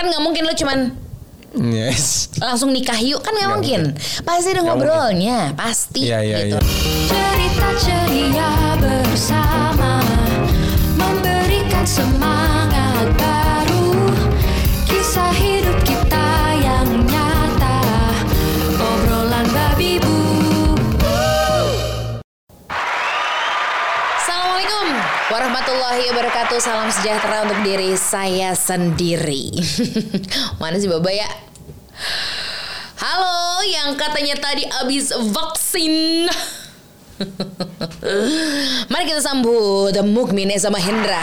Kan nggak mungkin lu cuman Yes. langsung nikah yuk kan nggak Nggak mungkin. Pasti ada ngobrolnya, pasti Iya, iya, gitu. iya. Cerita ceria bersama Memberikan semangat warahmatullahi wabarakatuh. Salam sejahtera untuk diri saya sendiri. Mana sih Baba ya? Halo, yang katanya tadi abis vaksin. Mari kita sambut Mukmin sama Hendra.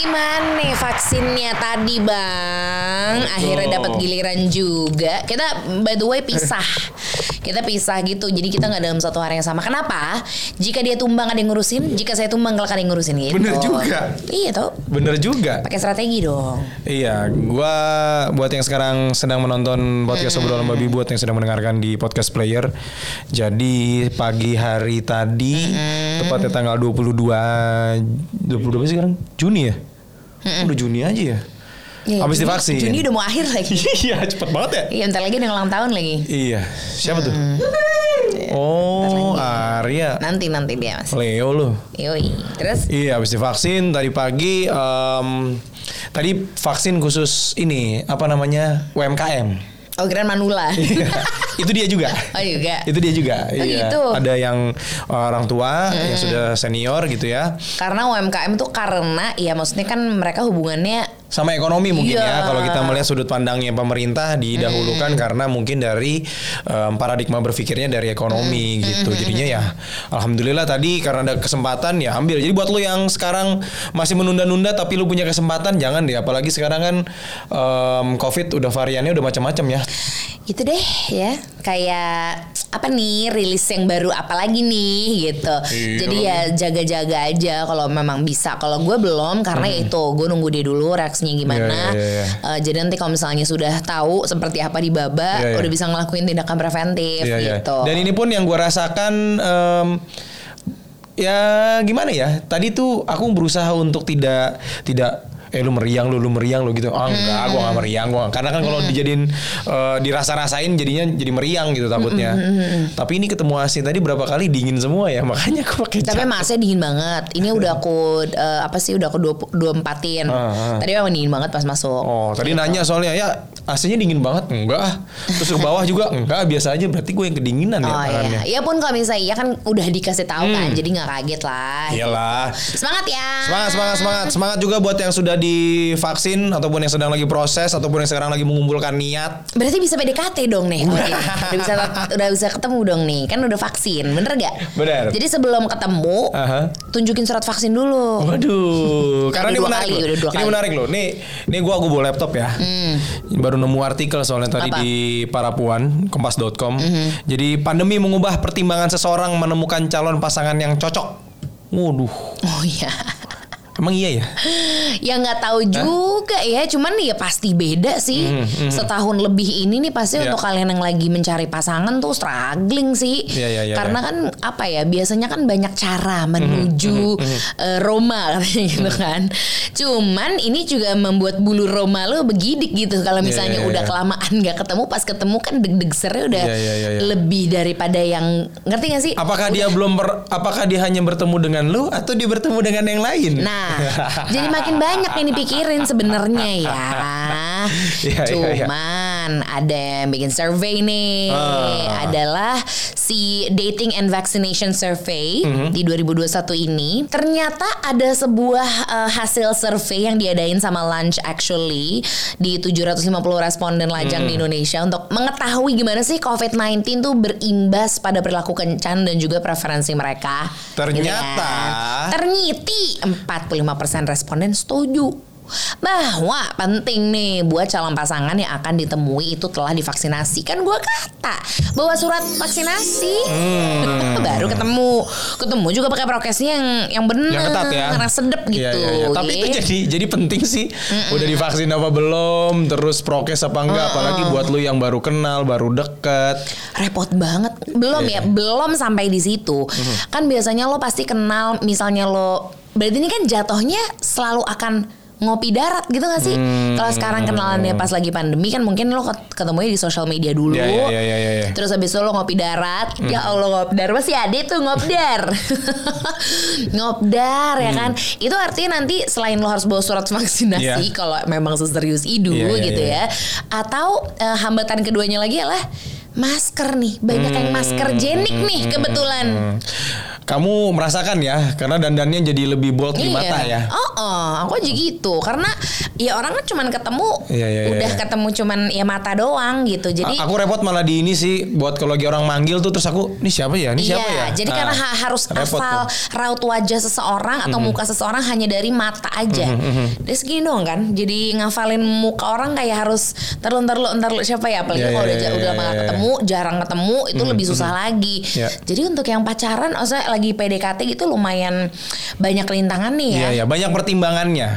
Gimana nih vaksinnya tadi bang? Akhirnya dapat giliran juga. Kita by the way pisah. Kita pisah gitu. Jadi kita nggak dalam satu hari yang sama. Kenapa? Jika dia tumbang ada yang ngurusin. Jika saya tumbang gak ada yang ngurusin gitu. Bener juga. Iya tau. Bener juga. Pakai strategi dong. Iya, gua buat yang sekarang sedang menonton podcast Hmm. obrolan babi buat yang sedang mendengarkan di podcast player. Jadi pagi hari tadi Hmm. tepatnya tanggal 22 22 apa sih sekarang? Juni ya? Udah Juni aja ya. Iya, Habis Juni- divaksin. Juni udah mau akhir lagi. Iya, cepet banget ya. Iya, bentar lagi yang ulang tahun lagi. Iya, siapa tuh? Hmm. Oh, Arya. Nanti nanti dia mas. Leo lu. Yoi. Terus? Iya, habis divaksin tadi pagi. em, tadi vaksin khusus ini apa namanya UMKM. Oh kira Manula. itu dia juga. oh juga. Itu dia juga. Oh, iya. gitu. Ada yang orang tua yang sudah senior gitu ya. Karena UMKM tuh karena ya maksudnya kan mereka hubungannya Sama ekonomi mungkin Iya. ya. Kalau kita melihat sudut pandangnya pemerintah didahulukan karena mungkin dari em, paradigma berpikirnya dari ekonomi gitu. Jadinya ya alhamdulillah tadi karena ada kesempatan ya ambil. Jadi buat lo yang sekarang masih menunda-nunda tapi lu punya kesempatan jangan deh apalagi sekarang kan em, Covid udah variannya udah macam-macam ya. gitu deh ya kayak apa nih rilis yang baru apa lagi nih gitu Iya. jadi ya jaga-jaga aja kalau memang bisa kalau gue belum karena ya itu gue nunggu dia dulu reaksinya gimana Iya, iya, iya. Eh, jadi nanti kalau misalnya sudah tahu seperti apa di baba Iya, iya. udah bisa ngelakuin tindakan preventif Iya, iya. gitu Dan ini pun yang gue rasakan em, ya gimana ya? Tadi tuh aku berusaha untuk tidak tidak eh lu meriang lu lu meriang lu gitu. Ah enggak, gua gak meriang gua. Karena kan kalau dijadiin eh, dirasa-rasain jadinya jadi meriang gitu takutnya. Tapi ini ketemu AC tadi berapa kali dingin semua ya. Makanya aku pakai tapi masnya dingin banget ini udah aku eh, apa sih udah aku dua dua empatin Ah, ah. tadi memang dingin banget pas masuk Oh, tadi nanya soalnya ya AC-nya dingin banget. Enggak. ah. Terus ke bawah juga enggak, biasa aja. Berarti gue yang kedinginan ya Oh tangannya. iya, ya pun kalau misalnya iya kan udah dikasih tahu kan, jadi nggak kaget lah. Iyalah. Semangat ya. Semangat, semangat, semangat, semangat juga buat yang sudah divaksin ataupun yang sedang lagi proses ataupun yang sekarang lagi mengumpulkan niat. Berarti bisa PDKT dong nih. Udah bisa udah bisa ketemu dong nih. Kan udah vaksin, bener gak? Bener. Jadi sebelum ketemu, Aha. tunjukin surat vaksin dulu. Waduh, karena ini menarik kali, loh. udah dua Ini kali. Hmm. menarik loh. Nih, nih gua aku bawa laptop ya. Baru nemu artikel soalnya tadi Apa? di Parapuan, kompas.com. Hmm. Jadi pandemi mengubah pertimbangan seseorang menemukan calon pasangan yang cocok. Waduh, Oh iya. Emang iya ya? Ya nggak tahu juga ya, cuman ya pasti beda sih. Setahun lebih ini nih pasti Hmm, Iya. untuk kalian yang lagi mencari pasangan tuh struggling sih. Iya, iya, iya, Karena kan apa ya, biasanya kan banyak cara menuju eh, Roma katanya gitu kan. Cuman ini juga membuat bulu Roma lo begidik gitu kalau misalnya Iya, iya, udah iya. kelamaan nggak ketemu, pas ketemu kan deg-deg sernya udah Iya, iya, iya, iya. lebih daripada yang ngerti gak sih? Apakah dia belum ber- apakah dia hanya bertemu dengan lu atau dia bertemu dengan yang lain? Nah, jadi makin banyak yang dipikirin sebenarnya ya. Iya, iya, iya. Cuman ada yang bikin survey nih. Ah. Adalah si Dating and Vaccination Survey Mhm. di 2021 ini. Ternyata ada sebuah uh, hasil survey yang diadain sama Lunch actually di 750 responden lajang Hmm. di Indonesia untuk mengetahui gimana sih COVID-19 tuh berimbas pada perilaku kencan dan juga preferensi mereka. Gitu Ternyata- kan. Ternyiti 45% responden setuju bahwa penting nih buat calon pasangan yang akan ditemui itu telah divaksinasi. Kan gua kata bawa surat vaksinasi. Baru ketemu. Ketemu juga pakai prokesnya yang yang benar. yang ketat ya. Karena sedep gitu. Iya, iya, iya. Tapi itu Gitu. jadi jadi penting sih. Udah divaksin apa belum, terus prokes apa enggak, apalagi buat lu yang baru kenal, baru deket. repot banget. Belum Iya. ya, belum sampai di situ. Kan biasanya lo pasti kenal misalnya lo berarti ini kan jatuhnya selalu akan ngopi darat gitu gak sih? Hmm. Kalau sekarang kenalannya pas lagi pandemi kan mungkin lo ket- ketemunya di sosial media dulu. Ya, ya, ya, ya, ya, ya. Terus habis itu lo ngopi darat. Ya Allah ngopdar masih ada tuh ngopdar. ngopdar ya kan. Itu artinya nanti selain lo harus bawa surat vaksinasi Iya. kalau memang seserius itu Iya, iya, gitu iya. ya. Atau eh, hambatan keduanya lagi adalah masker nih. Banyak yang masker jenik nih kebetulan. Hmm. Kamu merasakan ya, karena dandannya jadi lebih bold di mata ya. Oh, oh, aku aja gitu. Karena ya orang kan cuman ketemu, Iya, iya, iya, udah iya. ketemu cuman ya mata doang gitu. Jadi A- aku repot malah di ini sih buat kalau lagi orang manggil tuh terus aku ini siapa ya? Ini siapa iya, ya? jadi Nah, karena ha- harus hafal tuh. Raut wajah seseorang atau muka seseorang hanya dari mata aja. Dari segini doang kan. Jadi ngafalin muka orang kayak harus terlu terlu terlu siapa ya? Apalagi Iya, kalau iya, udah, iya, udah iya, lama nggak iya. Ketemu, jarang ketemu, itu lebih susah lagi. Iya. Jadi untuk yang pacaran, maksudnya lagi PDKT gitu lumayan banyak rintangan nih ya. Iya ya banyak pertimbangannya.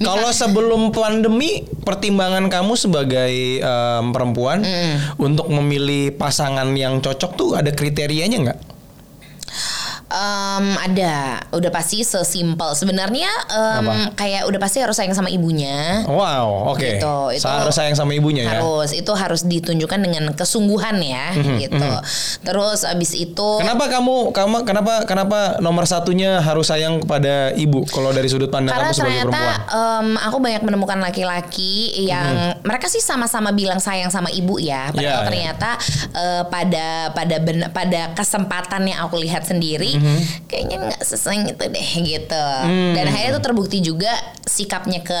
Kalau sebelum pandemi pertimbangan kamu sebagai em, perempuan untuk memilih pasangan yang cocok tuh ada kriterianya nggak? Em, ada, udah pasti sesimpel. Sebenarnya em, kayak udah pasti harus sayang sama ibunya. Wow, oke. Gitu, itu Harus sayang sama ibunya ya. harus itu harus ditunjukkan dengan kesungguhan ya gitu. Terus abis itu Kenapa kamu kamu kenapa kenapa nomor satunya harus sayang kepada ibu kalau dari sudut pandang karena kamu sebagai ternyata perempuan? em, aku banyak menemukan laki-laki yang mereka sih sama-sama bilang sayang sama ibu ya. Padahal Iya, iya. ternyata eh, pada pada ben- pada kesempatan yang aku lihat sendiri kayaknya nggak sesayang itu deh gitu. Dan akhirnya itu terbukti juga sikapnya ke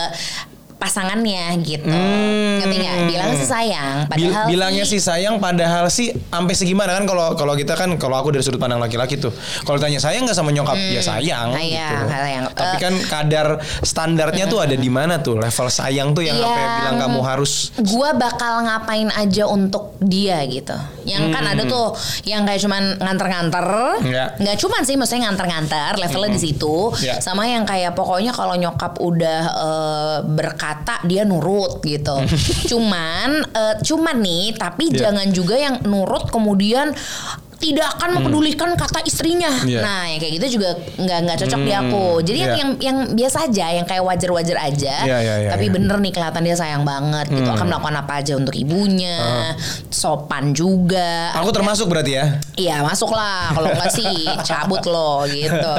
pasangannya gitu. Ngerti nggak? Bilang sih sayang, Bil- padahal bilangnya sih sayang padahal sih sampai segimana kan kalau kalau kita kan kalau aku dari sudut pandang laki-laki tuh kalau tanya sayang nggak sama nyokap ya sayang sayang, gitu. sayang. tapi Eh, kan kadar standarnya tuh ada di mana tuh level sayang tuh yang apa Yang- bilang kamu harus gua bakal ngapain aja untuk dia gitu. Yang kan ada tuh yang kayak cuman nganter-nganter, Iya. nggak cuman sih maksudnya nganter-nganter, levelnya di situ. Iya. Sama yang kayak pokoknya kalau nyokap udah eh, berkata dia nurut gitu. cuman eh, cuman nih, tapi Iya. jangan juga yang nurut kemudian tidak akan mempedulikan kata istrinya. Iya. Nah, yang kayak gitu juga nggak nggak cocok di aku. Jadi yang Iya. yang yang biasa aja, yang kayak wajar-wajar aja. Iya, iya, iya, tapi iya. bener nih kelihatan dia sayang banget gitu. Akan melakukan apa aja untuk ibunya, sopan juga. aku termasuk berarti ya Iya masuk lah kalau enggak sih cabut loh gitu.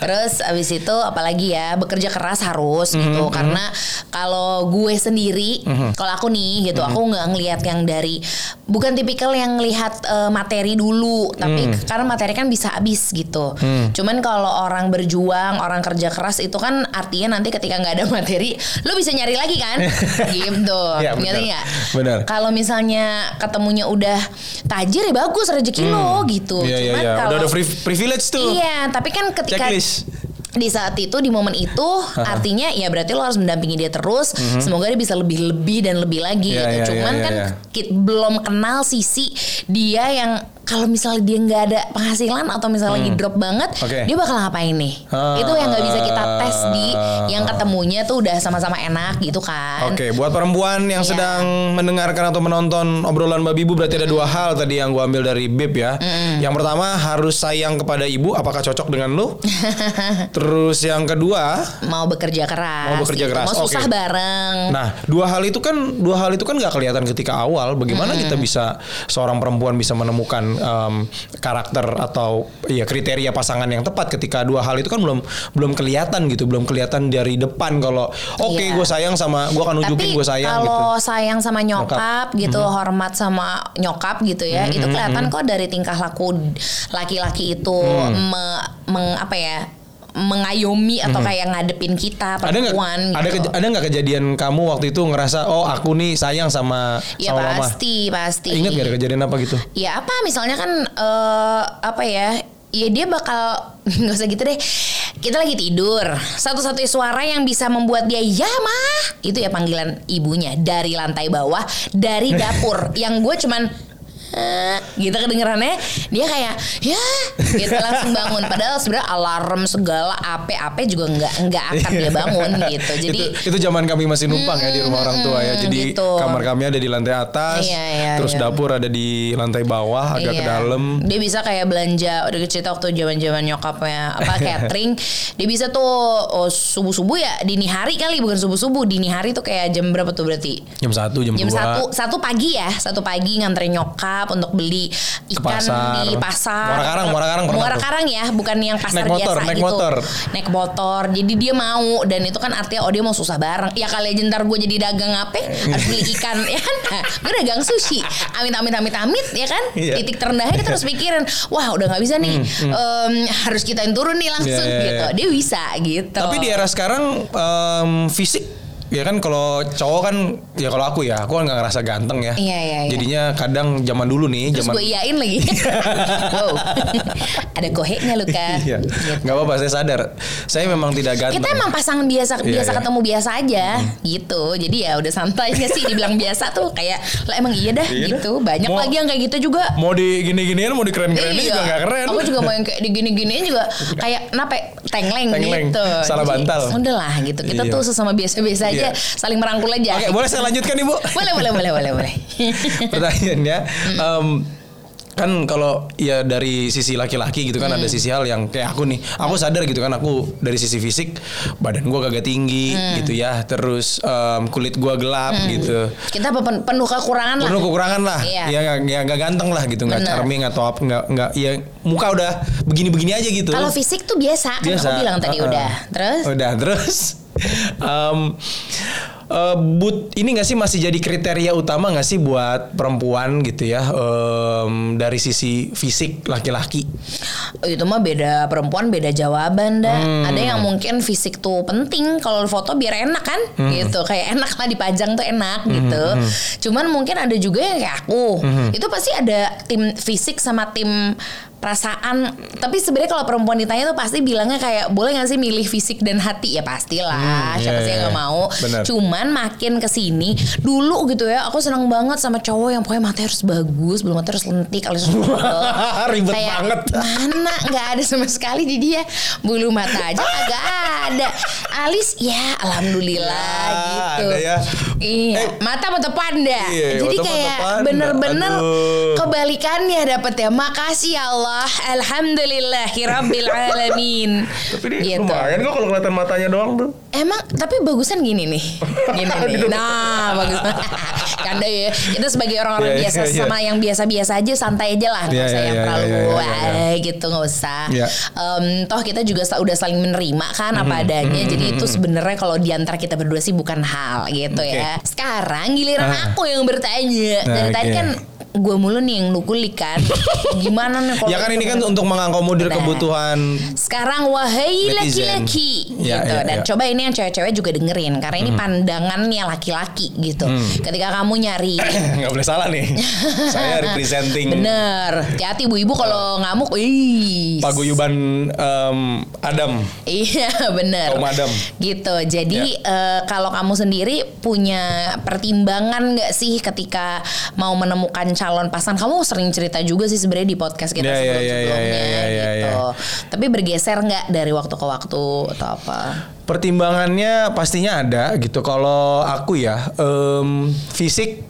Terus abis itu apalagi ya bekerja keras harus gitu karena kalau gue sendiri kalau aku nih gitu aku nggak ngelihat yang dari bukan tipikal yang lihat eh, materi dulu tapi karena materi kan bisa habis gitu. Cuman kalau orang berjuang orang kerja keras itu kan artinya nanti ketika nggak ada materi lo bisa nyari lagi kan gitu. Ngerti benar. nggak? Benar. Kalau misalnya ketemunya udah tajir ya bagus rezeki lo gitu. Iya Cuman iya kalau udah ada pri- privilege tuh Iya, tapi kan ketika checklist di saat itu di momen itu artinya ya berarti lo harus mendampingi dia terus. Semoga dia bisa lebih lebih dan lebih lagi. Iya, gitu. iya, Cuman iya, kan iya. kit- belum kenal sisi dia yang kalau misalnya dia nggak ada penghasilan atau misalnya lagi drop banget, Hmm. Oke. dia bakal ngapain nih? Ah. Itu yang nggak bisa kita tes di yang ketemunya tuh udah sama-sama enak gitu kan. Oke, buat perempuan yang Iya. sedang mendengarkan atau menonton obrolan Babi Ibu berarti ada dua hal tadi yang gua ambil dari Bib ya. Yang pertama harus sayang kepada ibu, apakah cocok dengan lu? Terus yang kedua, Mau bekerja keras. Mau bekerja gitu. keras, Mau susah oke. bareng. nah dua hal itu kan dua hal itu kan nggak kelihatan ketika awal. Bagaimana kita bisa seorang perempuan bisa menemukan em, karakter atau ya kriteria pasangan yang tepat ketika dua hal itu kan belum belum kelihatan gitu, belum kelihatan dari depan kalau oke Iya. gue sayang sama gue akan nunjukin gue sayang gitu. kalau sayang sama nyokap, gitu, Mm-hmm. hormat sama nyokap gitu ya, itu kelihatan kok dari tingkah laku laki-laki itu Mm. me- meng- apa ya mengayomi atau kayak ngadepin kita Mm-hmm. ada nggak perempuan ada gitu. keja- ada nggak kejadian kamu waktu itu ngerasa oh aku nih sayang sama Ya sama mama pasti, pasti. ingat gak ada kejadian apa gitu Ya apa misalnya kan eh, apa ya? Ya dia bakal nggak usah gitu deh. Kita lagi tidur. Satu-satunya suara yang bisa membuat dia ya mah itu ya panggilan ibunya dari lantai bawah dari dapur. yang gue cuman gitu kedengerannya dia kayak ya gitu langsung bangun padahal sebenarnya alarm segala ape-ape juga nggak nggak akan dia bangun gitu jadi itu, itu zaman kami masih numpang ya di rumah orang tua ya. Jadi gitu. kamar kami ada di lantai atas, Iya, iya, terus iya. dapur ada di lantai bawah agak ke Iya. dalam. Dia bisa kayak belanja udah cerita waktu zaman-zaman nyokapnya apa catering. dia bisa tuh oh, subuh-subuh ya dini hari kali bukan subuh-subuh dini hari tuh kayak jam berapa tuh berarti? Jam satu, jam, Jam dua. satu satu pagi ya satu pagi nganterin nyokap untuk beli ikan pasar. di pasar. Muara Karang, Muara Karang Muara. Karang ya, bukan yang pasar Naik motor, biasa naik gitu. motor. Naik motor. Jadi dia mau dan itu kan artinya oh dia mau susah bareng. Ya kali aja ntar gue jadi dagang apa? Harus beli ikan ya kan? Nah, gue dagang sushi. Amit amit amit amit ya kan? Hmm, Titik terendahnya kita harus pikirin, wah udah nggak bisa nih, Em, harus kita yang turun nih langsung Iya, iya, gitu. iya. Dia bisa gitu. Tapi di era sekarang em, fisik ya kan kalau cowok kan ya kalau aku ya aku kan nggak ngerasa ganteng ya. Iya, iya, iya. Jadinya kadang zaman dulu nih Terus zaman gue iyain lagi. wow. Ada koheknya lu kan. Iya, nggak apa-apa saya sadar. Saya memang tidak ganteng. Kita emang pasangan biasa Iya, biasa iya. ketemu biasa aja gitu. Jadi ya udah santai aja sih dibilang biasa tuh kayak lah emang iya dah Iya dah. gitu. Banyak Mau- lagi yang kayak gitu juga. mau di gini-ginian mau di keren-kerenin Iya. juga nggak keren. Aku juga mau yang kayak di gini-giniin juga kayak kenapa ya? tengleng, Tengleng. gitu. Salah bantal. Udah lah gitu. Kita Iya. tuh sesama biasa-biasa aja Iya. saling merangkul aja. Oke, boleh saya lanjutkan Ibu? boleh, boleh, boleh, boleh, boleh. Pertanyaannya em, kan kalau ya dari sisi laki-laki gitu kan Hmm. ada sisi hal yang kayak aku nih aku sadar gitu kan aku dari sisi fisik badan gua kagak tinggi Hmm. gitu ya terus em, kulit gua gelap gitu Kita pen- penuh kekurangan lah. penuh kekurangan lah Iya. ya nggak ya, nggak ganteng lah gitu nggak charming atau apa nggak nggak ya muka udah begini-begini aja gitu Kalau fisik tuh biasa, kan aku bilang tadi Uh-uh. udah. Terus Udah terus. em, eh, but ini gak sih masih jadi kriteria utama gak sih buat perempuan gitu ya em, dari sisi fisik laki-laki? itu mah beda perempuan beda jawaban dah. Hmm. Ada yang mungkin fisik tuh penting kalau foto biar enak kan, Hmm. gitu. Kayak enak lah dipajang tuh enak gitu. Cuman mungkin ada juga yang kayak aku. Hmm. Itu pasti ada tim fisik sama tim perasaan. Tapi sebenarnya kalau perempuan ditanya tuh pasti bilangnya kayak boleh gak sih milih fisik dan hati ya pastilah. Hmm, Siapa iya, sih yang iya. gak mau. Bener. Cuman makin ke sini dulu gitu ya, aku senang banget sama cowok yang pokoknya mata harus bagus, belum mata harus lentik, alis harus. Ribet Kayak, banget. Mana nggak ada sama sekali di dia. Bulu mata aja agak ada. Alis ya alhamdulillah Ya, gitu. ada ya. Iya, Eh. mata mata panda. Iya, Jadi mata-mata kayak bener-bener kebalikannya dapet ya. Makasih ya Allah. Alhamdulillahirabbil alamin. Tapi dia gitu. lumayan kok kalau kelihatan matanya doang tuh. Emang tapi bagusan gini nih. Gini nih. Nah, bagus. Canda ya. Kita sebagai orang-orang Iya, biasa iya, iya. sama yang biasa-biasa aja santai aja lah. Nggak Iya, usah iya, yang iya, terlalu iya, iya, gitu nggak usah. Iya. Em, toh kita juga udah saling menerima kan apa Mhm, adanya. Jadi itu sebenarnya kalau di antara kita berdua sih bukan hal gitu Oke. ya. Sekarang giliran Ah. aku yang bertanya. Dari Nah, tadi kan gue mulu nih yang nukulik kan. Gimana nih kalau Ya kan ini kan untuk mengakomodir Nah. kebutuhan sekarang wahai laki-laki Ya, gitu ya, dan ya. coba ini yang cewek-cewek juga dengerin karena Hmm. ini pandangannya laki-laki gitu. Ketika kamu nyari nggak boleh salah nih. Saya representing bener, hati-hati ibu-ibu kalau ngamuk, wih. paguyuban em, Adam. Iya bener Kaum Adam. Gitu Jadi Ya. eh, kalau kamu sendiri punya pertimbangan nggak sih Ketika mau menemukan calon pasangan Kamu sering cerita juga sih sebenarnya di podcast kita Ya, ya, ya, sebelum-sebelumnya ya, ya, ya, gitu ya. Tapi bergeser nggak dari waktu ke waktu atau apa Pertimbangannya pastinya ada gitu. Kalau aku ya em, fisik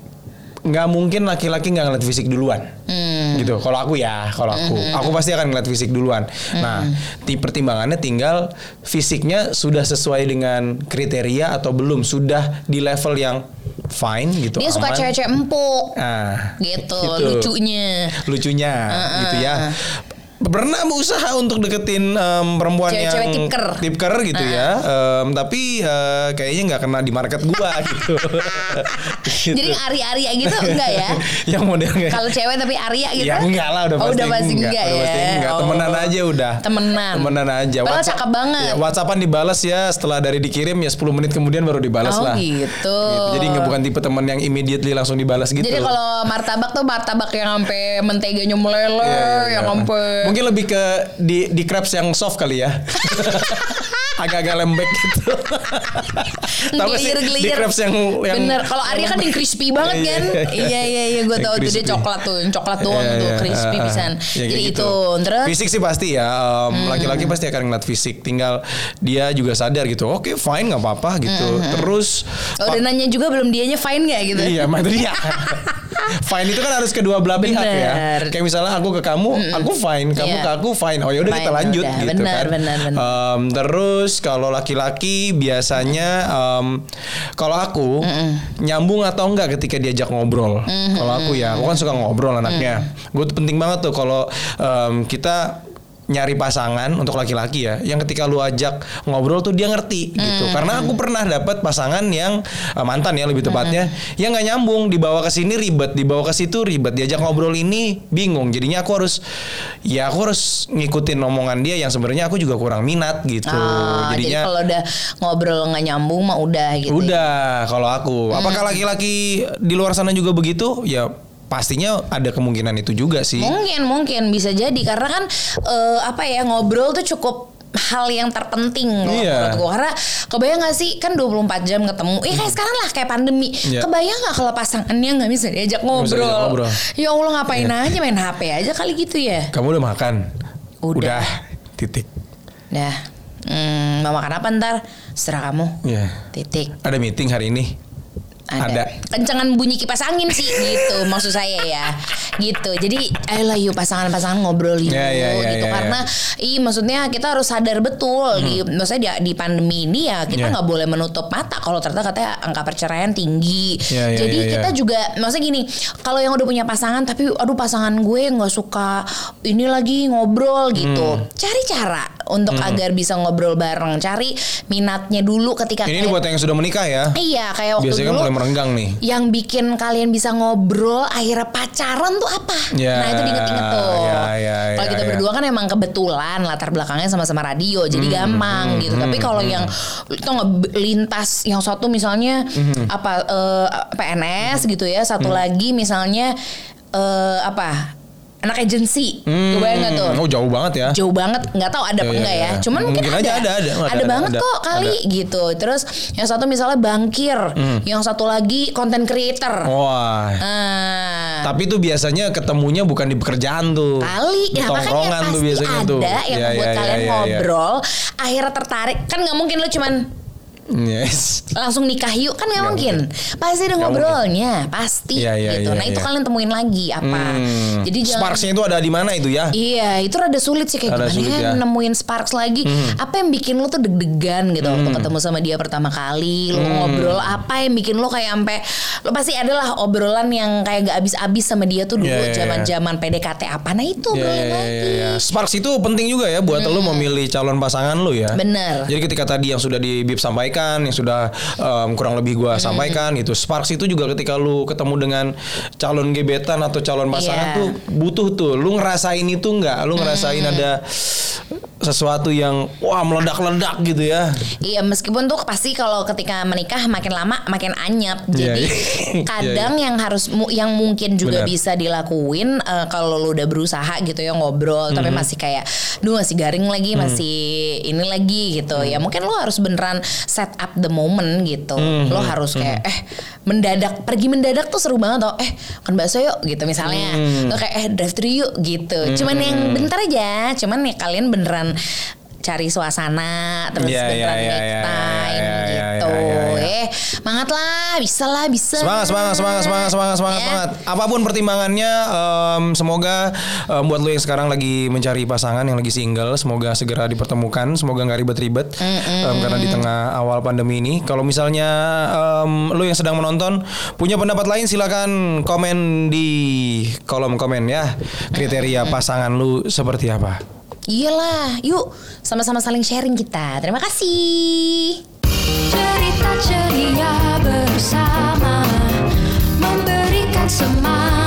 nggak mungkin laki-laki nggak ngeliat fisik duluan. Hmm. Gitu. Kalau aku ya, kalau aku, aku pasti akan ngeliat fisik duluan. Nah, di pertimbangannya tinggal fisiknya sudah sesuai dengan kriteria atau belum, sudah di level yang fine gitu. Dia suka cewek-cewek empuk Ah, gitu, gitu. lucunya. lucunya gitu ya. Pernah berusaha untuk deketin em, perempuan Cewek-cewek yang tipker. tipker gitu ya, Em, tapi eh, kayaknya nggak kena di market gua gitu. Gitu. Jadi ari-ari gitu enggak ya? yang modelnya Kalau cewek tapi Arya gitu? Ya enggak lah udah oh, pasti udah pasti enggak, udah ya. pasti enggak. Oh. Temenan aja udah. Temenan. Temenan aja. Padahal cakep banget. Ya, WhatsAppan dibalas ya setelah dari dikirim ya 10 menit kemudian baru dibalas Oh, lah. gitu. Jadi nggak bukan tipe temen yang immediately langsung dibalas gitu. Jadi kalau martabak tuh martabak yang sampai menteganya meleleh, Iya, iya, yang iya. sampai Mungkin lebih ke di di crepes yang soft kali ya. agak-agak lembek gitu. Tahu nggak sih di crepes yang yang Bener, kalau Arya kan yang crispy banget kan. Iya iya iya, gue tau tuh dia coklat tuh, yang coklat doang Iya, tuh, iya, crispy ah, pisan. Ya, Jadi gitu. itu, terus Hmm. fisik sih pasti ya um, laki-laki pasti akan ngeliat fisik tinggal dia juga sadar gitu oke fine nggak apa-apa gitu terus Oh, udah nanya juga belum dianya fine gak gitu? Iya, dia. fine itu kan harus kedua belah pihak ya. Bener. Kayak misalnya aku ke kamu, aku fine, kamu Iya. ke aku fine. Oh ya udah kita lanjut udah. gitu Bener, kan. bener, bener. Em, terus kalau laki-laki biasanya em, kalau aku nyambung atau enggak ketika diajak ngobrol. Kalau aku ya, aku kan suka ngobrol anaknya. Gue tuh penting banget tuh kalau em, kita nyari pasangan untuk laki-laki ya yang ketika lu ajak ngobrol tuh dia ngerti gitu karena aku pernah dapat pasangan yang eh, mantan ya lebih tepatnya yang nggak nyambung dibawa ke sini ribet dibawa ke situ ribet diajak ngobrol ini bingung jadinya aku harus ya aku harus ngikutin omongan dia yang sebenarnya aku juga kurang minat gitu jadi jadinya kalau udah ngobrol nggak nyambung mah udah gitu. ya. Udah kalau aku. Apakah laki-laki di luar sana juga begitu? Ya pastinya ada kemungkinan itu juga sih. Mungkin mungkin bisa jadi karena kan eh, apa ya ngobrol tuh cukup hal yang terpenting loh Iya. menurut gue karena kebayang gak sih kan 24 jam ketemu eh kayak sekarang lah kayak pandemi Iya. kebayang gak kalau pasangannya nggak bisa diajak ngobrol. diajak ngobrol. ya Allah ngapain Iya. aja main HP aja kali gitu ya Kamu udah makan? Udah. Titik. dah hmm, mau makan apa ntar serah kamu Ya. titik Ada meeting hari ini. Ada. Ada. Kencangan bunyi kipas angin sih gitu maksud saya ya. Gitu. Jadi ayolah yuk pasangan-pasangan ngobrol yuk Ya, ya, ya, gitu ya, ya. karena ih maksudnya kita harus sadar betul di maksudnya di, di pandemi ini ya kita Ya. nggak boleh menutup mata kalau ternyata katanya angka perceraian tinggi. Ya, ya, Jadi ya, ya. kita juga maksudnya gini, kalau yang udah punya pasangan tapi aduh pasangan gue nggak suka ini lagi ngobrol gitu. Hmm. Cari cara untuk agar bisa ngobrol bareng. Cari minatnya dulu ketika Ini kayak- buat yang sudah menikah ya. Iya kayak waktu Biasanya kan dulu mulai merenggang nih. yang bikin kalian bisa ngobrol akhirnya pacaran tuh apa? Ya, nah itu diinget-inget tuh. ya, ya, kalau ya, kita ya. berdua kan emang kebetulan latar belakangnya sama-sama radio, jadi Hmm, gampang gitu. Tapi kalau yang itu nggak lintas, yang satu misalnya Hmm. apa eh, PNS gitu ya, satu lagi misalnya eh, apa anak agensi, Hmm. kebayang nggak tuh? Oh jauh banget ya. jauh banget nggak tahu ada Iya, apa iya, enggak ya iya. cuman mungkin, Mungkin aja ada, ada. Ada, banget ada, kok kali gitu terus yang satu misalnya bangkir Hmm. yang satu lagi content creator Wah. Ah, Tapi tuh biasanya ketemunya bukan di pekerjaan tuh. kali ya makanya pasti tuh biasanya ada tuh. yang Ya, buat ya, kalian ya. ngobrol akhirnya tertarik kan nggak mungkin lo cuman Yes. langsung nikah yuk kan nggak Nggak mungkin. pasti ada ngobrolnya pasti Iya, iya, gitu iya, nah itu iya. kalian temuin lagi apa Hmm. jadi jangan Sparksnya itu ada di mana itu ya? Iya, itu rada sulit sih kayak Rada gimana sulit ya ya. Hmm. nemuin sparks lagi. Apa yang bikin lo tuh deg-degan gitu waktu ketemu sama dia pertama kali, lo Hmm. ngobrol apa yang bikin lo kayak sampai lo pasti adalah obrolan yang kayak gak habis-habis sama dia tuh dulu Iya, iya, zaman-zaman PDKT apa. Nah, itu Ya, obrolin ya, ya, lagi. ya. Sparks itu penting juga ya buat lo memilih calon pasangan lo ya. Bener. Jadi ketika tadi yang sudah di Bib sampaikan, yang sudah em, kurang lebih gua sampaikan itu Sparks itu juga ketika lu ketemu dengan calon gebetan atau calon pasangan Iya. tuh butuh tuh. Lu ngerasain itu nggak? Lu ngerasain ada sesuatu yang wah meledak-ledak gitu ya. Iya meskipun tuh pasti kalau ketika menikah makin lama makin anyap. Iya, Jadi iya. kadang yang harus yang mungkin juga Benar. bisa dilakuin eh, kalau lu udah berusaha gitu ya ngobrol tapi Mhm. masih kayak duh masih garing lagi, masih ini lagi gitu. Mhm. Ya mungkin lu harus beneran set up the moment gitu. Mhm. Lo harus kayak eh mendadak pergi mendadak tuh seru banget tau. Eh kan bakso yuk gitu misalnya. Mhm. Lo kayak eh drive thru yuk gitu. Cuman yang bentar aja. Cuman ya kalian beneran cari suasana terus beneran iya, make iya, time iya, iya, gitu. iya, iya, iya. Eh, semangat lah, bisa lah, bisa. Semangat, semangat, semangat, semangat, semangat, semangat, Ya. semangat. Apa pun pertimbangannya, em, semoga em, buat lo yang sekarang lagi mencari pasangan yang lagi single, semoga segera dipertemukan, semoga nggak ribet-ribet, em, karena di tengah awal pandemi ini. Kalau misalnya em, lo yang sedang menonton punya pendapat lain, silakan komen di kolom komen ya. Kriteria pasangan lu seperti apa? Iyalah, yuk sama-sama saling sharing kita. Terima kasih. Cerita ceria bersama Memberikan semangat